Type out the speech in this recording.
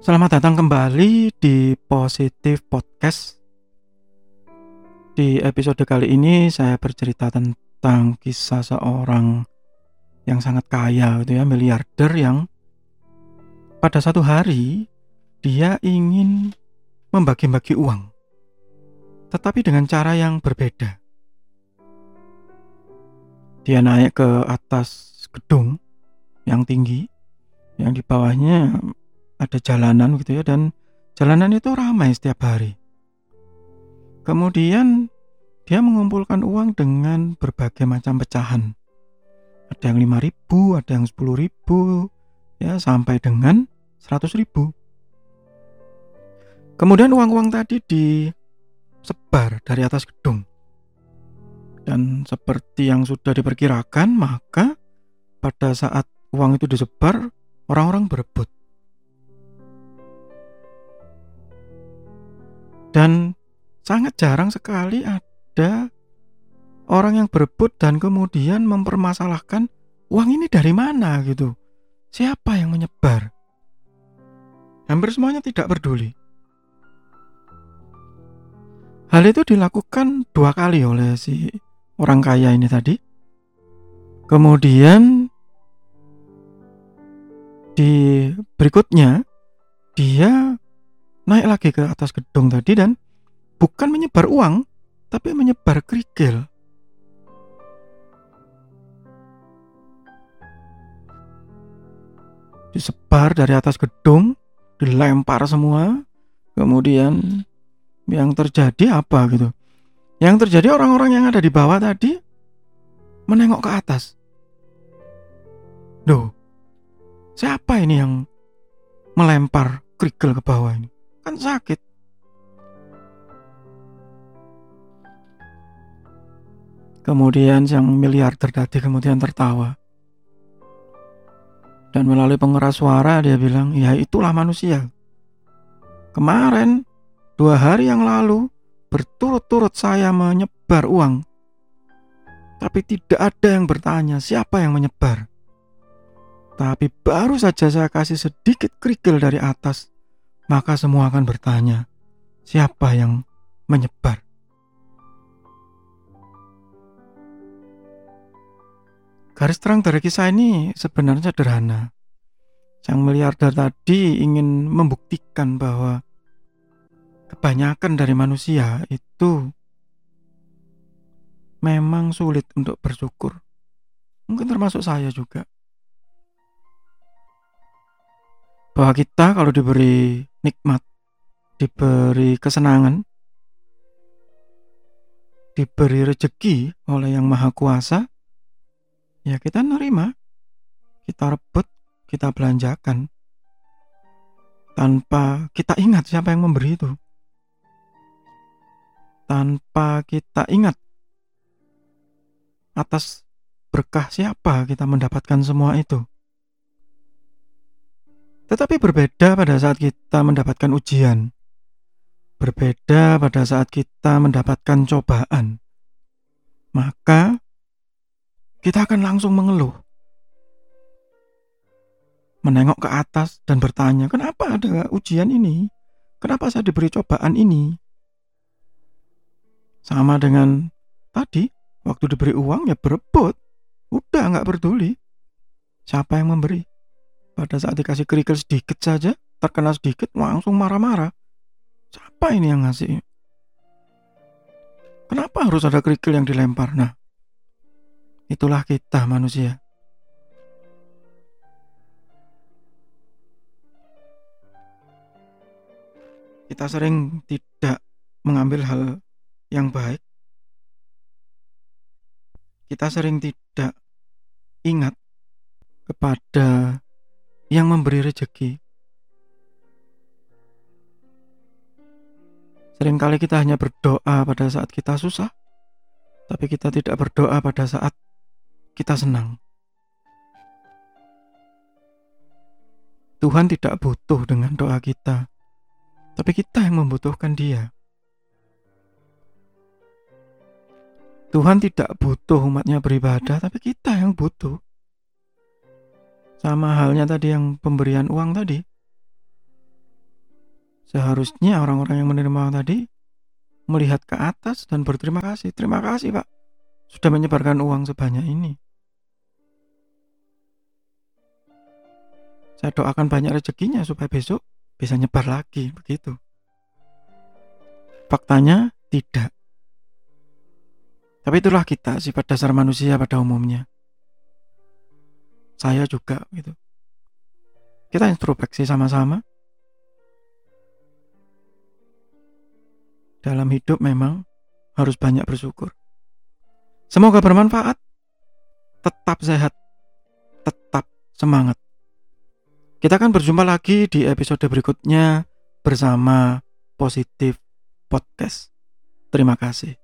Selamat datang kembali di Positif Podcast. Di episode kali ini saya bercerita tentang kisah seorang yang sangat kaya gitu ya, miliarder yang pada satu hari dia ingin membagi-bagi uang. Tetapi dengan cara yang berbeda. Dia naik ke atas gedung yang tinggi yang di bawahnya ada jalanan gitu ya dan jalanan itu ramai setiap hari. Kemudian dia mengumpulkan uang dengan berbagai macam pecahan. Ada yang 5000, ada yang 10000, ya sampai dengan 100.000. Kemudian uang-uang tadi disebar dari atas gedung. Dan seperti yang sudah diperkirakan, maka pada saat uang itu disebar, orang-orang berebut. Dan sangat jarang sekali ada orang yang berebut dan kemudian mempermasalahkan uang ini dari mana gitu. Siapa yang menyebar? Hampir semuanya tidak peduli. Hal itu dilakukan dua kali oleh si orang kaya ini tadi. Kemudian di berikutnya dia naik lagi ke atas gedung tadi dan bukan menyebar uang, tapi menyebar kerikil. Disebar dari atas gedung, dilempar semua, kemudian yang terjadi apa gitu? Yang terjadi orang-orang yang ada di bawah tadi menengok ke atas. Duh, siapa ini yang melempar kerikil ke bawah ini? Kan sakit. Kemudian yang miliarder tadi kemudian tertawa. Dan melalui pengeras suara dia bilang, ya itulah manusia. Kemarin, dua hari yang lalu, berturut-turut saya menyebar uang. Tapi tidak ada yang bertanya siapa yang menyebar. Tapi baru saja saya kasih sedikit kerikil dari atas maka semua akan bertanya, siapa yang menyebar? Garis terang dari kisah ini sebenarnya sederhana. Sang miliarder tadi ingin membuktikan bahwa kebanyakan dari manusia itu memang sulit untuk bersyukur. Mungkin termasuk saya juga. Bahwa kita kalau diberi nikmat, diberi kesenangan, diberi rezeki oleh Yang Maha Kuasa, ya kita nerima, kita rebut, kita belanjakan tanpa kita ingat siapa yang memberi itu. Tanpa kita ingat atas berkah siapa kita mendapatkan semua itu. Tetapi berbeda pada saat kita mendapatkan ujian. Berbeda pada saat kita mendapatkan cobaan. Maka kita akan langsung mengeluh. Menengok ke atas dan bertanya, kenapa ada ujian ini? Kenapa saya diberi cobaan ini? Sama dengan tadi, waktu diberi uang ya berebut. Udah nggak peduli. Siapa yang memberi? Pada saat dikasih kerikil sedikit saja, terkena sedikit langsung marah-marah. Siapa ini yang ngasih? Kenapa harus ada kerikil yang dilempar? Nah, itulah kita manusia. Kita sering tidak mengambil hal yang baik. Kita sering tidak ingat kepada yang memberi rezeki. Seringkali kita hanya berdoa pada saat kita susah, tapi kita tidak berdoa pada saat kita senang. Tuhan tidak butuh dengan doa kita, tapi kita yang membutuhkan Dia. Tuhan tidak butuh umatnya beribadah, tapi kita yang butuh. Sama halnya tadi yang pemberian uang tadi. Seharusnya orang-orang yang menerima uang tadi melihat ke atas dan berterima kasih. Terima kasih, Pak, sudah menyebarkan uang sebanyak ini. Saya doakan banyak rezekinya supaya besok bisa nyebar lagi, begitu. Faktanya tidak. Tapi itulah kita, sifat dasar manusia pada umumnya. Saya juga gitu. Kita introspeksi sama-sama. Dalam hidup memang harus banyak bersyukur. Semoga bermanfaat. Tetap sehat. Tetap semangat. Kita akan berjumpa lagi di episode berikutnya bersama Positif Podcast. Terima kasih.